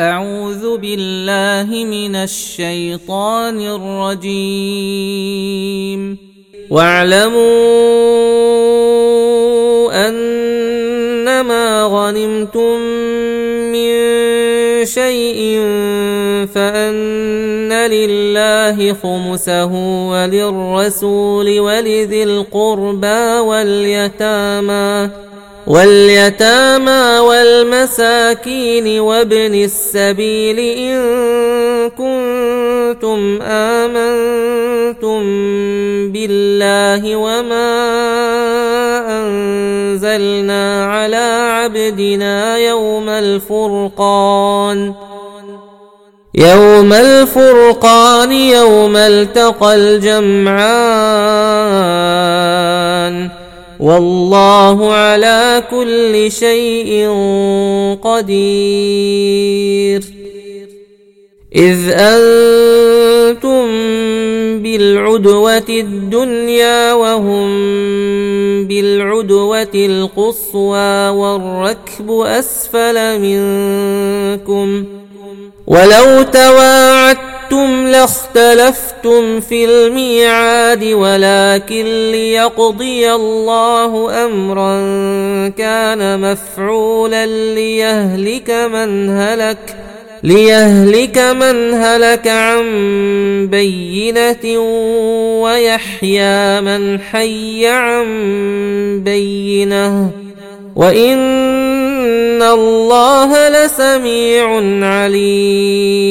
أعوذ بالله من الشيطان الرجيم. واعلموا أنما غنمتم من شيء فأن لله خمسه وللرسول ولذي القربى واليتامى. واليتامى والمساكين وابن السبيل إن كنتم آمنتم بالله وما أنزلنا على عبدنا يوم الفرقان يوم الفرقان يوم التقى الجمعان والله على كل شيء قدير. إذ أنتم بالعدوة الدنيا وهم بالعدوة القصوى والركب أسفل منكم. ولو تواعدتم لاختلفتم في الميعاد ولكن ليقضي الله امرا كان مفعولا ليهلك من هلك ليهلك من هلك عن بينه ويحيى من حي عن بينه وان الله لسميع عليم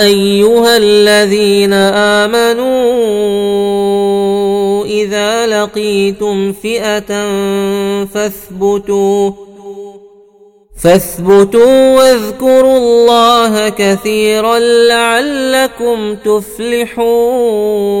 أيها الذين آمنوا إذا لقيتم فئة فاثبتوا فاثبتوا واذكروا الله كثيرا لعلكم تفلحون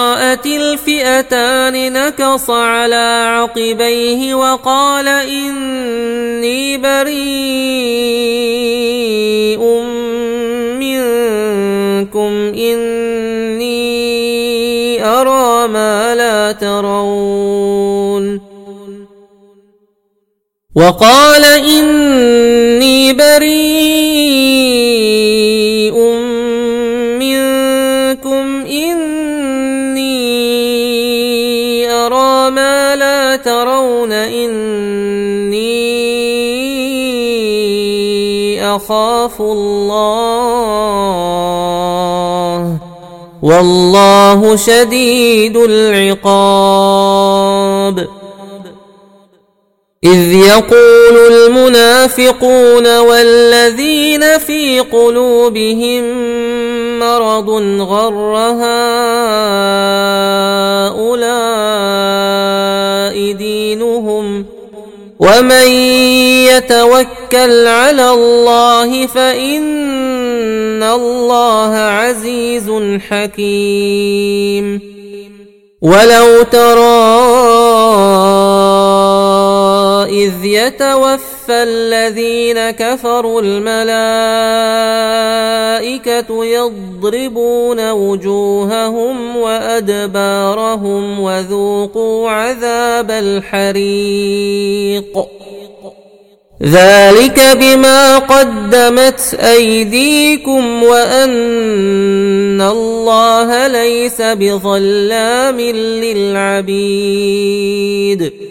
تراءت الفئتان نكص على عقبيه وقال إني بريء منكم إني أرى ما لا ترون. وقال إني بريء أخاف الله. والله شديد العقاب. إذ يقول المنافقون والذين في قلوبهم مرض غر هؤلاء دينهم ومن يتوكل على الله فان الله عزيز حكيم ولو ترى اذ يتوفى الذين كفروا الملائكه يضربون وجوههم وأدبارهم وذوقوا عذاب الحريق. ذلك بما قدمت أيديكم وأن الله ليس بظلام للعبيد.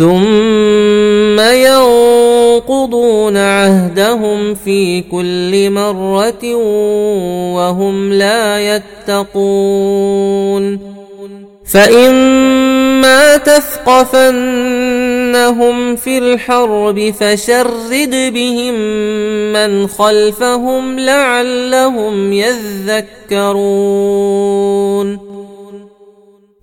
ثم ينقضون عهدهم في كل مره وهم لا يتقون فاما تثقفنهم في الحرب فشرد بهم من خلفهم لعلهم يذكرون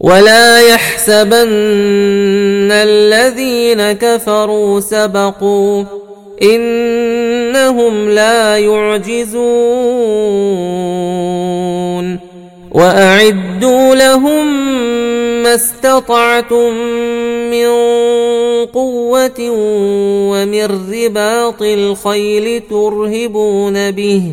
ولا يحسبن الذين كفروا سبقوا انهم لا يعجزون واعدوا لهم ما استطعتم من قوه ومن رباط الخيل ترهبون به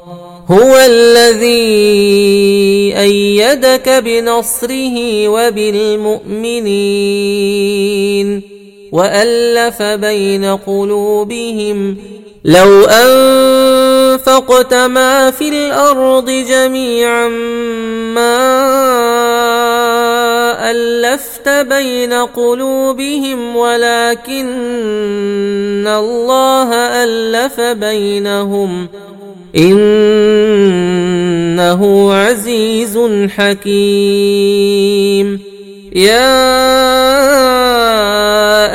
هو الذي أيدك بنصره وبالمؤمنين وألف بين قلوبهم لو أنفقت ما في الأرض جميعا ما ألفت بين قلوبهم ولكن الله ألف بينهم إنه عزيز حكيم. يا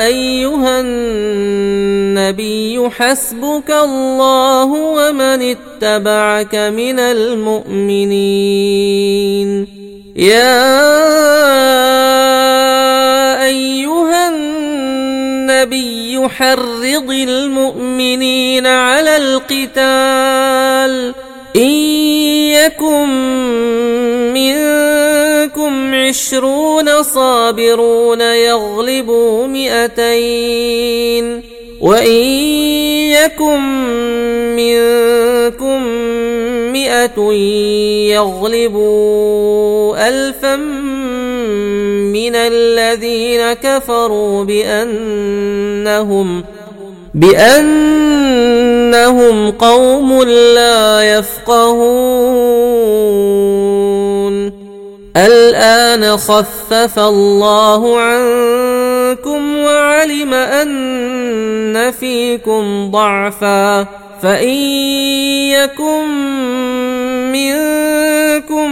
أيها النبي حسبك الله ومن اتبعك من المؤمنين. يا أيها النبي حرض المؤمنين على القتال. إن يكن منكم عشرون صابرون يغلبوا مئتين. وإن يكن منكم مئة يغلبوا الفا من الذين كفروا بأنهم بأنهم قوم لا يفقهون. الآن خفف الله عنكم وعلم أن فيكم ضعفا. فإن يكن منكم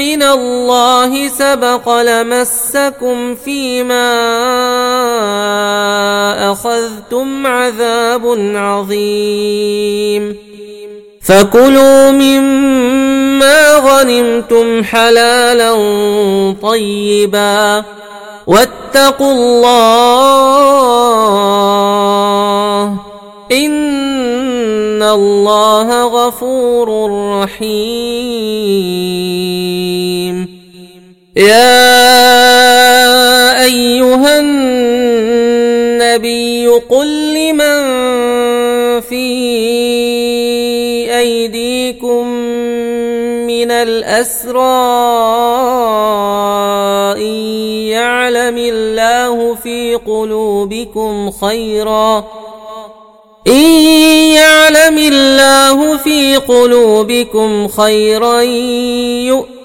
من الله سبق لمسكم فيما أخذتم عذاب عظيم. فكلوا مما غنمتم حلالا طيبا واتقوا الله إن الله غفور رحيم. يا أيها النبي قل لمن في أيديكم من الأسرى إن يعلم الله في قلوبكم خيرا إن يعلم الله في قلوبكم خيرا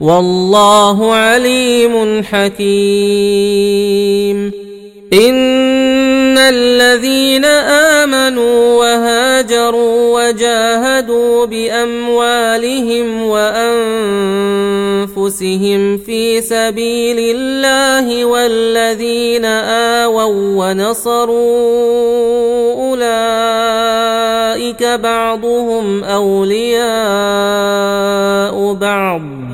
والله عليم حكيم. إن الذين آمنوا وهاجروا وجاهدوا بأموالهم وأنفسهم في سبيل الله والذين آووا ونصروا أولئك بعضهم أولياء بعض.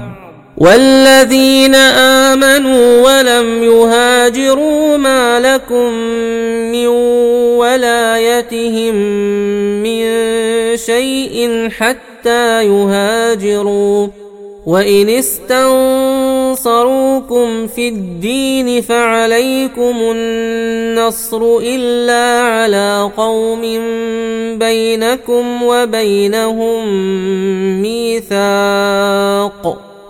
والذين آمنوا ولم يهاجروا ما لكم من ولايتهم من شيء حتى يهاجروا وإن استنصروكم في الدين فعليكم النصر إلا على قوم بينكم وبينهم ميثاق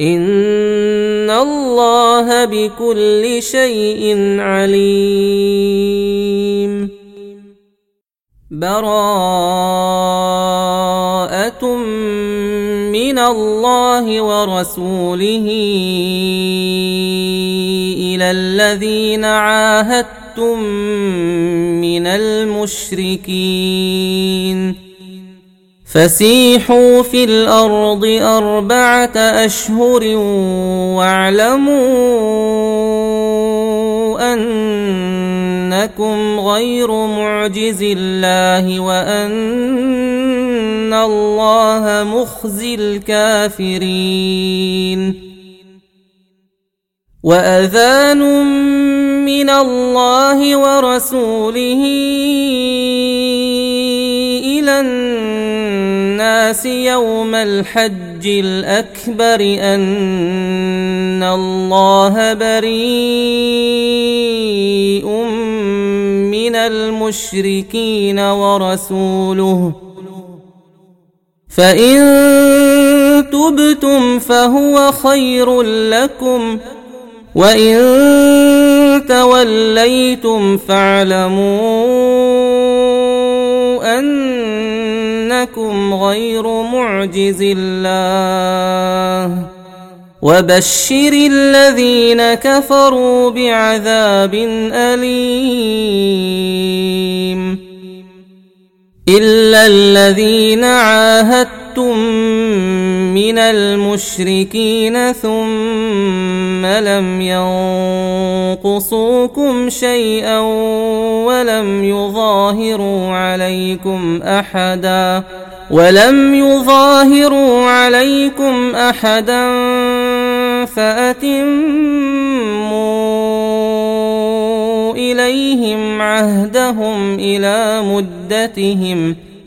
ان الله بكل شيء عليم براءه من الله ورسوله إلى الذين عاهدتم من المشركين فسيحوا في الأرض أربعة أشهر واعلموا أنكم غير معجز الله وأن الله مخزي الكافرين. وأذان من الله ورسوله إلى الناس يوم الحج الأكبر أن الله بريء من المشركين ورسوله. فإن تبتم فهو خير لكم وإن توليتم فاعلموا انكم غير معجز الله وبشر الذين كفروا بعذاب أليم إلا الذين عاهدتم من المشركين ثم لم ينقصوكم شيئا ولم يظاهروا عليكم احدا ولم يظاهروا عليكم احدا فاتموا اليهم عهدهم إلى مدتهم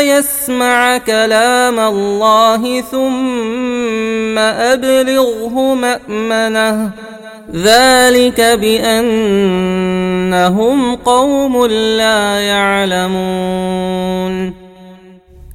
يسمع كلام الله ثم أبلغه مأمنه. ذلك بأنهم قوم لا يعلمون.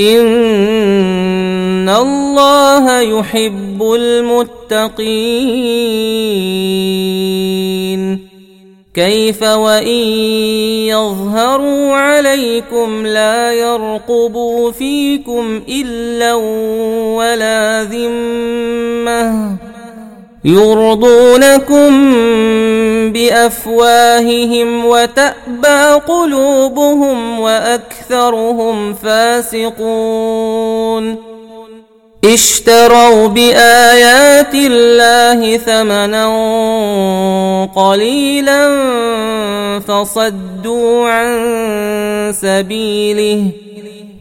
ان الله يحب المتقين كيف وان يظهروا عليكم لا يرقبوا فيكم الا ولا ذمه يرضونكم بافواههم وتأبى قلوبهم وأكثرهم فاسقون. اشتروا بآيات الله ثمنا قليلا فصدوا عن سبيله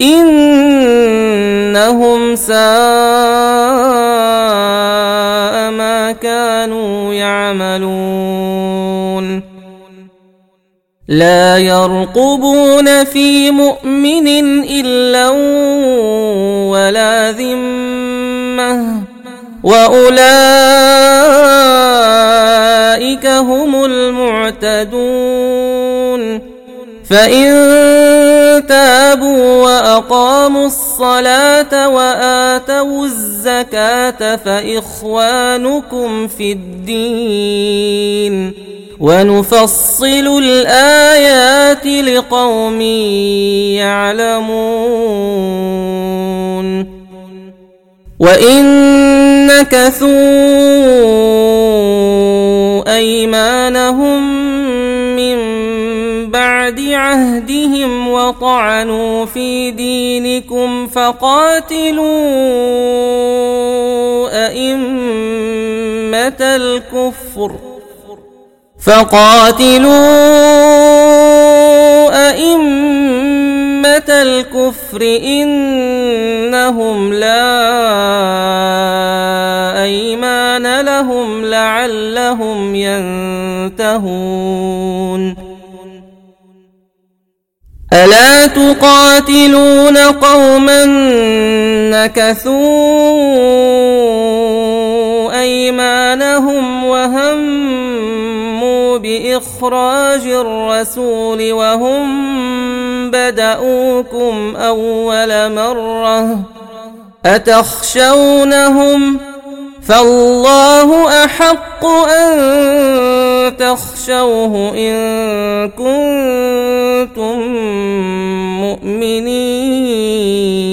إنهم ساء ما كانوا يعملون. لا يرقبون في مؤمن إلا ولا ذمة. وأولئك هم المعتدون. فان تابوا واقاموا الصلاه واتوا الزكاه فاخوانكم في الدين ونفصل الايات لقوم يعلمون وان نكثوا ايمانهم بعد عهدهم وطعنوا في دينكم فقاتلوا أئمة الكفر. فقاتلوا أئمة الكفر إنهم لا أيمان لهم لعلهم ينتهون. الا تقاتلون قوما نكثوا ايمانهم وهموا باخراج الرسول وهم بداوكم اول مره اتخشونهم فالله أحق أن تخشوه إن كنتم مؤمنين.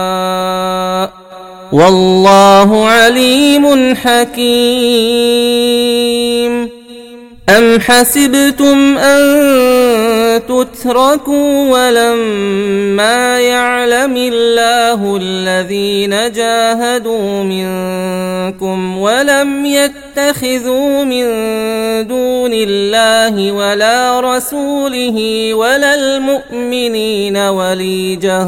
والله عليم حكيم. أم حسبتم أن تتركوا ولما يعلم الله الذين جاهدوا منكم ولم يتخذوا من دون الله ولا رسوله ولا المؤمنين وليجة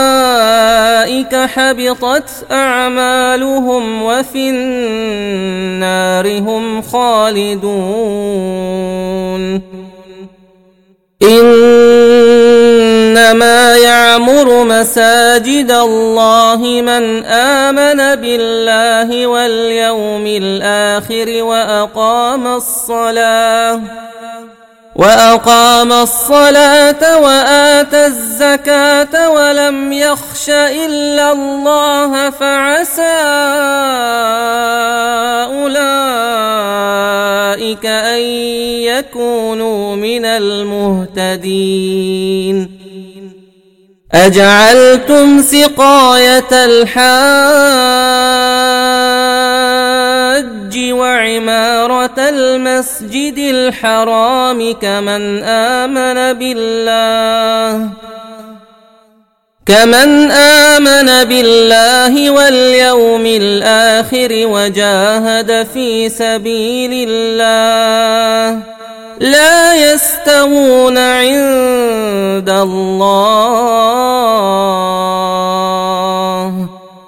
حبطت أعمالهم وفي النار هم خالدون. إنما يعمر مساجد الله من آمن بالله واليوم الآخر وأقام الصلاة. وأقام الصلاة وآتى الزكاة ولم يخش إلا الله فعسى أولئك أن يكونوا من المهتدين. أجعلتم سقاية الحاج وعمارة المسجد الحرام كمن آمن بالله كمن آمن بالله واليوم الآخر وجاهد في سبيل الله. لا يستوون عند الله.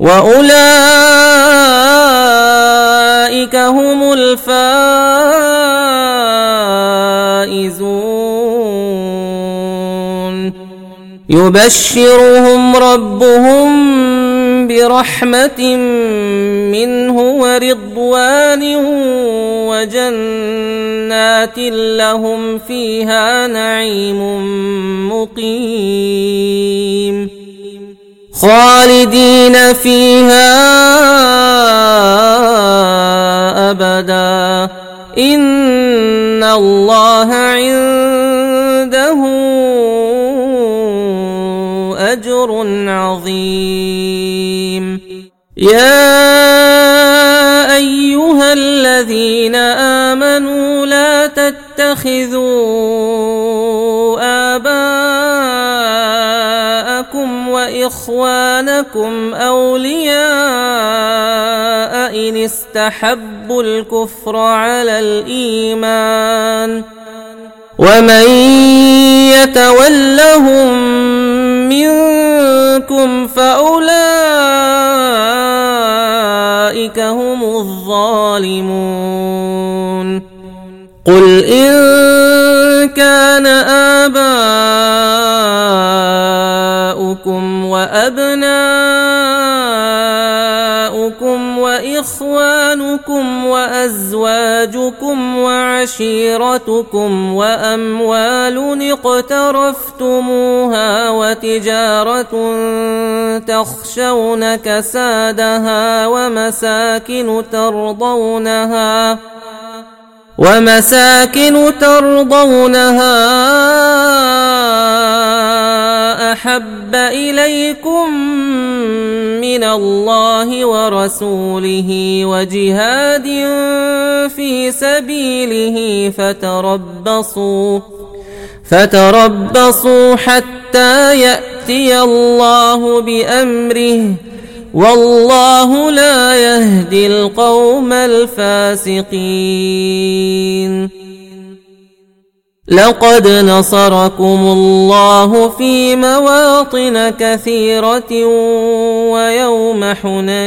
وأولئك هم الفائزون يبشرهم ربهم برحمة منه ورضوان وجنات لهم فيها نعيم مقيم خالدين فيها أبدا. إن الله عنده أجر عظيم. يا أيها الذين آمنوا لا تتخذوا آباءكم وإخوانكم أولياء إن استحبوا الكفر على الإيمان ومن يتولهم منكم فأولئك هم الظالمون قل إن كان آباؤكم وأبناؤكم وإخوانكم وأزواجكم وعشيرتكم وأموال اقترفتموها وتجارة تخشون كسادها ومساكن ترضونها ومساكن ترضونها أحب إليكم من الله ورسوله وجهاد في سبيله فتربصوا فتربصوا حتى يأتي الله بأمره والله لا يهدي القوم الفاسقين. لقد نصركم الله في مواطن كثيرة ويوم حنين.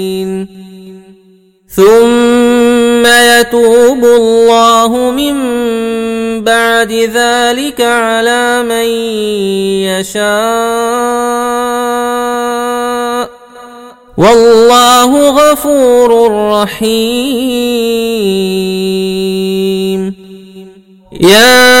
ثم يتوب الله من بعد ذلك على من يشاء. والله غفور رحيم. يا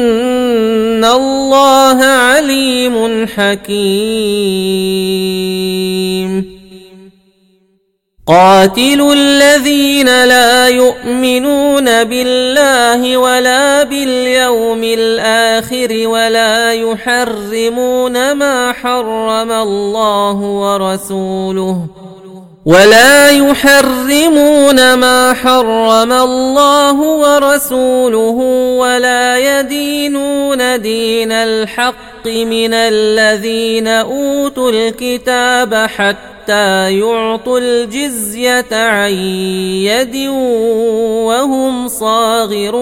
الله عليم حكيم. قاتلوا الذين لا يؤمنون بالله ولا باليوم الآخر ولا يحرمون ما حرم الله ورسوله. ولا يحرمون ما حرم الله ورسوله ولا يدينون دين الحق من الذين اوتوا الكتاب حتى يعطوا الجزيه عن يد وهم صاغرون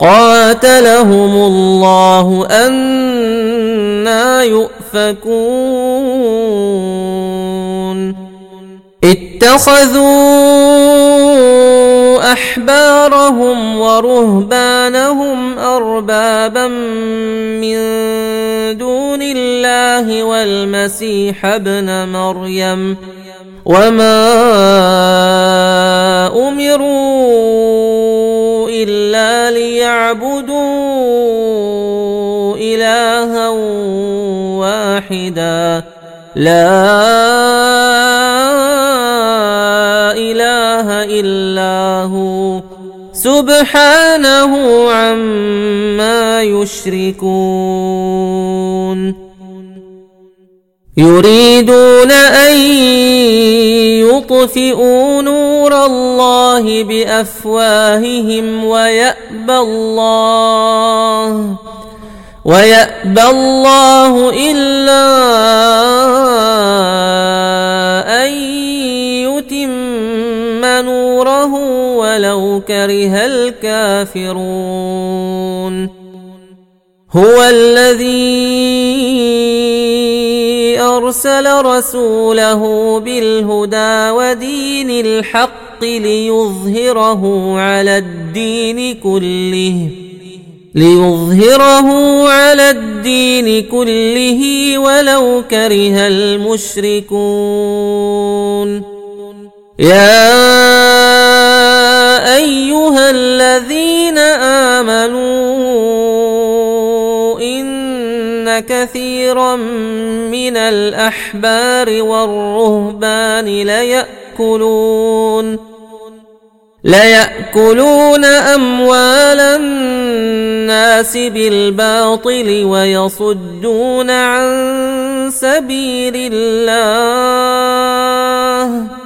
قاتلهم الله أنا يؤفكون. اتخذوا أحبارهم ورهبانهم أربابا من دون الله والمسيح ابن مريم. وما أمروا إلا ليعبدوا إلها واحدا. لا إله إلا هو. سبحانه عما يشركون. يريدون أن يطفئوا نور الله بأفواههم ويأبى الله ويأبى الله إلا أن يتم نوره ولو كره الكافرون. هو الذي أرسل رسوله بالهدى ودين الحق ليظهره على الدين كله ليظهره على الدين كله ولو كره المشركون. يا أيها الذين آمنوا كثيرا من الأحبار والرهبان ليأكلون ليأكلون أموال الناس بالباطل ويصدون عن سبيل الله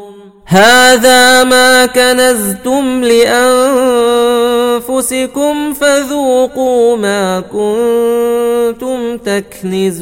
هذا ما كنزتم لأنفسكم فذوقوا ما كنتم تكنزون.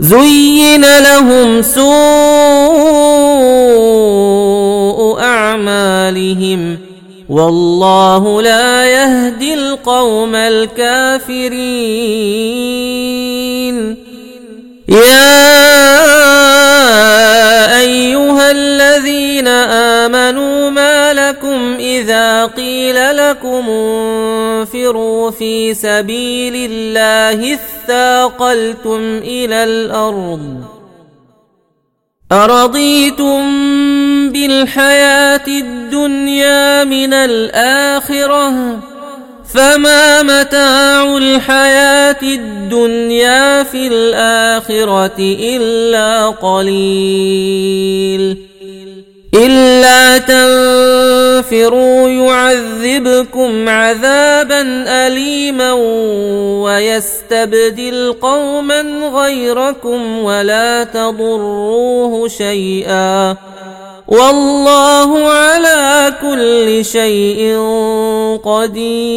زين لهم سوء أعمالهم والله لا يهدي القوم الكافرين. يا أيها الذين آمنوا ما لكم إذا قيل لكم انفروا في سبيل الله اثاقلتم إلى الأرض أرضيتم بالحياة الدنيا من الآخرة فما متاع الحياة الدنيا في الآخرة إلا قليل إلا تنفروا يعذبكم عذابا أليما ويستبدل قوما غيركم ولا تضروه شيئا والله على كل شيء قدير.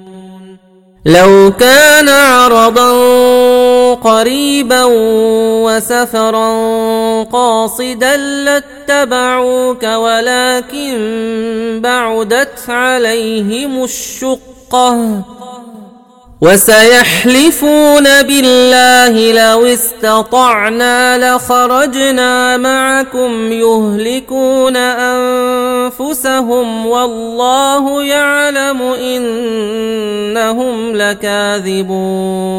لو كان عرضا قريبا وسفرا قاصدا لاتبعوك ولكن بعدت عليهم الشقة. وسيحلفون بالله لو استطعنا لخرجنا معكم يهلكون أنفسهم والله يعلم إنهم لكاذبون.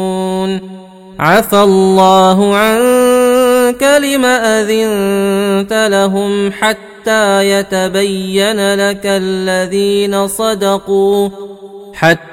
عفى الله عنك لم أذنت لهم حتى يتبين لك الذين صدقوا حتى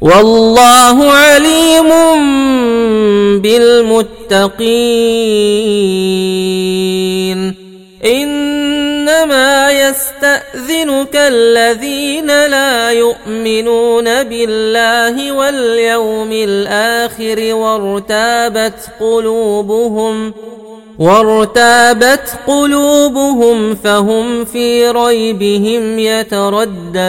والله عليم بالمتقين. إنما يستأذنك الذين لا يؤمنون بالله واليوم الآخر وارتابت قلوبهم وارتابت قلوبهم فهم في ريبهم يترددون.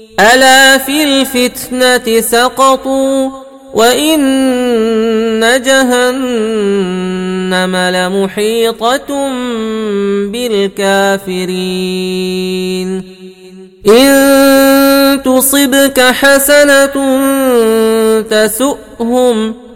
ألا في الفتنة سقطوا وإن جهنم لمحيطة بالكافرين. إن تصبك حسنة تسؤهم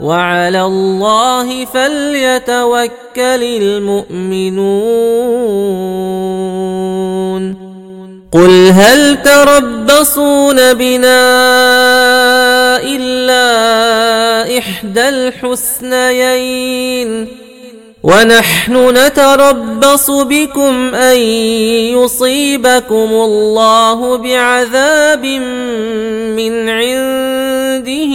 وعلى الله فليتوكل المؤمنون. قل هل تربصون بنا إلا إحدى الحسنيين؟ ونحن نتربص بكم أن يصيبكم الله بعذاب من عنده.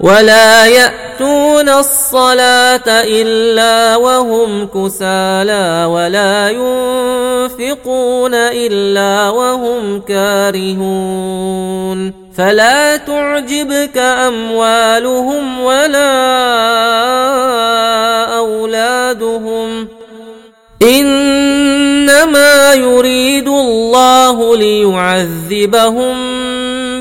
ولا يأتون الصلاة إلا وهم كسالى ولا ينفقون إلا وهم كارهون فلا تعجبك أموالهم ولا أولادهم إنما يريد الله ليعذبهم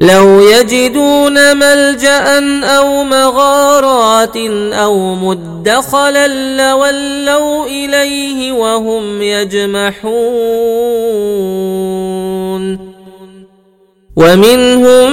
لو يجدون ملجأ أو مغارات أو مدخلا لولوا إليه وهم يجمحون. ومنهم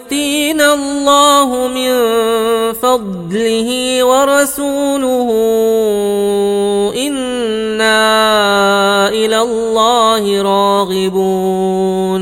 سيؤتينا الله من فضله ورسوله أنا إلى الله راغبون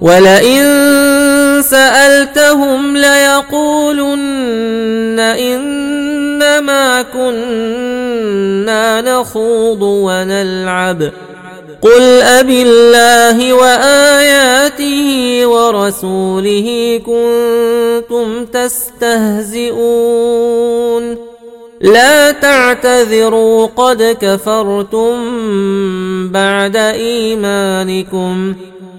ولئن سألتهم ليقولن إنما كنا نخوض ونلعب. قل أب الله وآياته ورسوله كنتم تستهزئون. لا تعتذروا قد كفرتم بعد إيمانكم.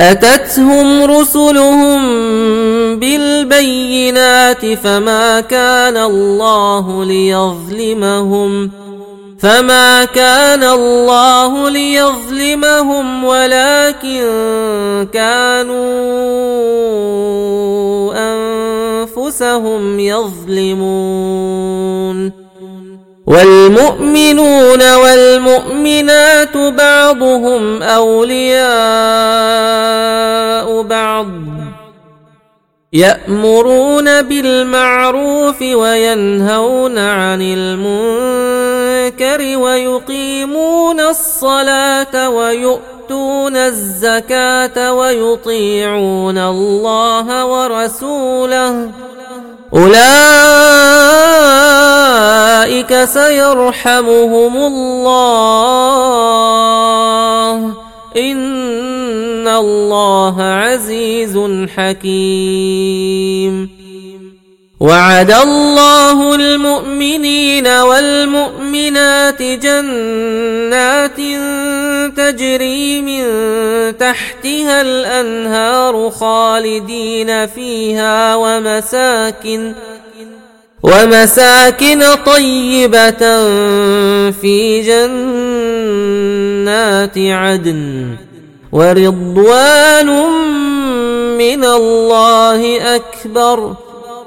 أتتهم رسلهم بالبينات فما كان الله ليظلمهم فما كان الله ليظلمهم ولكن كانوا أنفسهم يظلمون والمؤمنون والمؤمنات بعضهم أولياء بعض يأمرون بالمعروف وينهون عن المنكر ويقيمون الصلاة ويؤتون الزكاة ويطيعون الله ورسوله أولئك سيرحمهم الله. إن الله عزيز حكيم. وعد الله المؤمنين والمؤمنات جنات تجري من تحتها الأنهار خالدين فيها ومساكن ومساكن طيبة في جنات عدن ورضوان من الله أكبر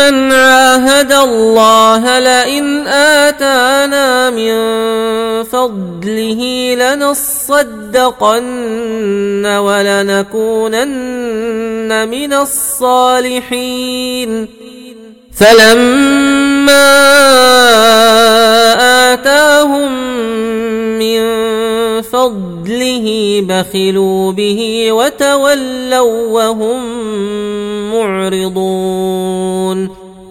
من عاهد الله لئن آتانا من فضله لنصدقن ولنكونن من الصالحين. فلما آتاهم من فضله بخلوا به وتولوا وهم معرضون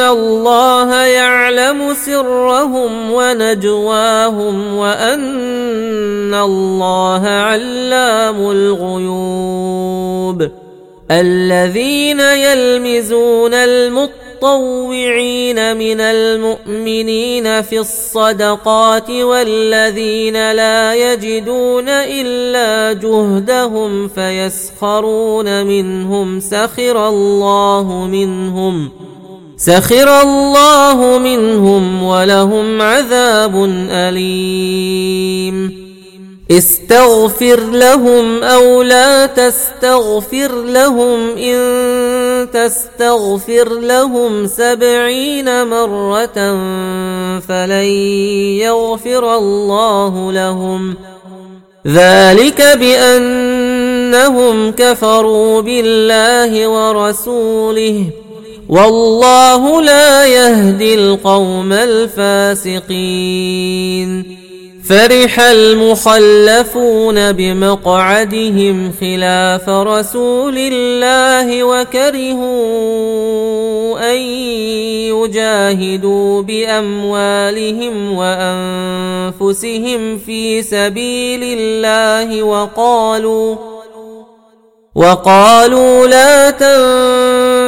الله يعلم سرهم ونجواهم وأن الله علام الغيوب الذين يلمزون المطوعين من المؤمنين في الصدقات والذين لا يجدون الا جهدهم فيسخرون منهم سخر الله منهم سخر الله منهم ولهم عذاب أليم. استغفر لهم أو لا تستغفر لهم إن تستغفر لهم سبعين مرة فلن يغفر الله لهم. ذلك بأنهم كفروا بالله ورسوله. والله لا يهدي القوم الفاسقين. فرح المخلفون بمقعدهم خلاف رسول الله وكرهوا أن يجاهدوا بأموالهم وأنفسهم في سبيل الله وقالوا وقالوا لا تنفروا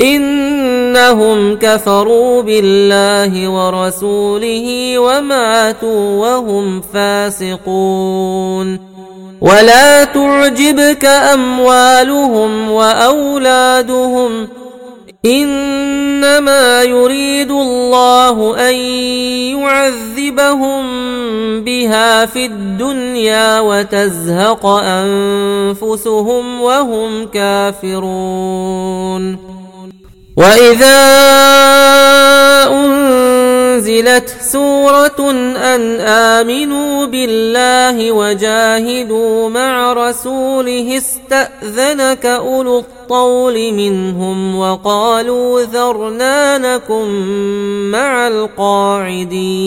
إنهم كفروا بالله ورسوله وماتوا وهم فاسقون. ولا تعجبك أموالهم وأولادهم. إنما يريد الله أن يعذبهم بها في الدنيا وتزهق أنفسهم وهم كافرون. واذا انزلت سوره ان امنوا بالله وجاهدوا مع رسوله استاذنك اولو الطول منهم وقالوا ذرنانكم مع القاعدين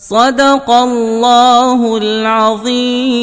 صدق الله العظيم.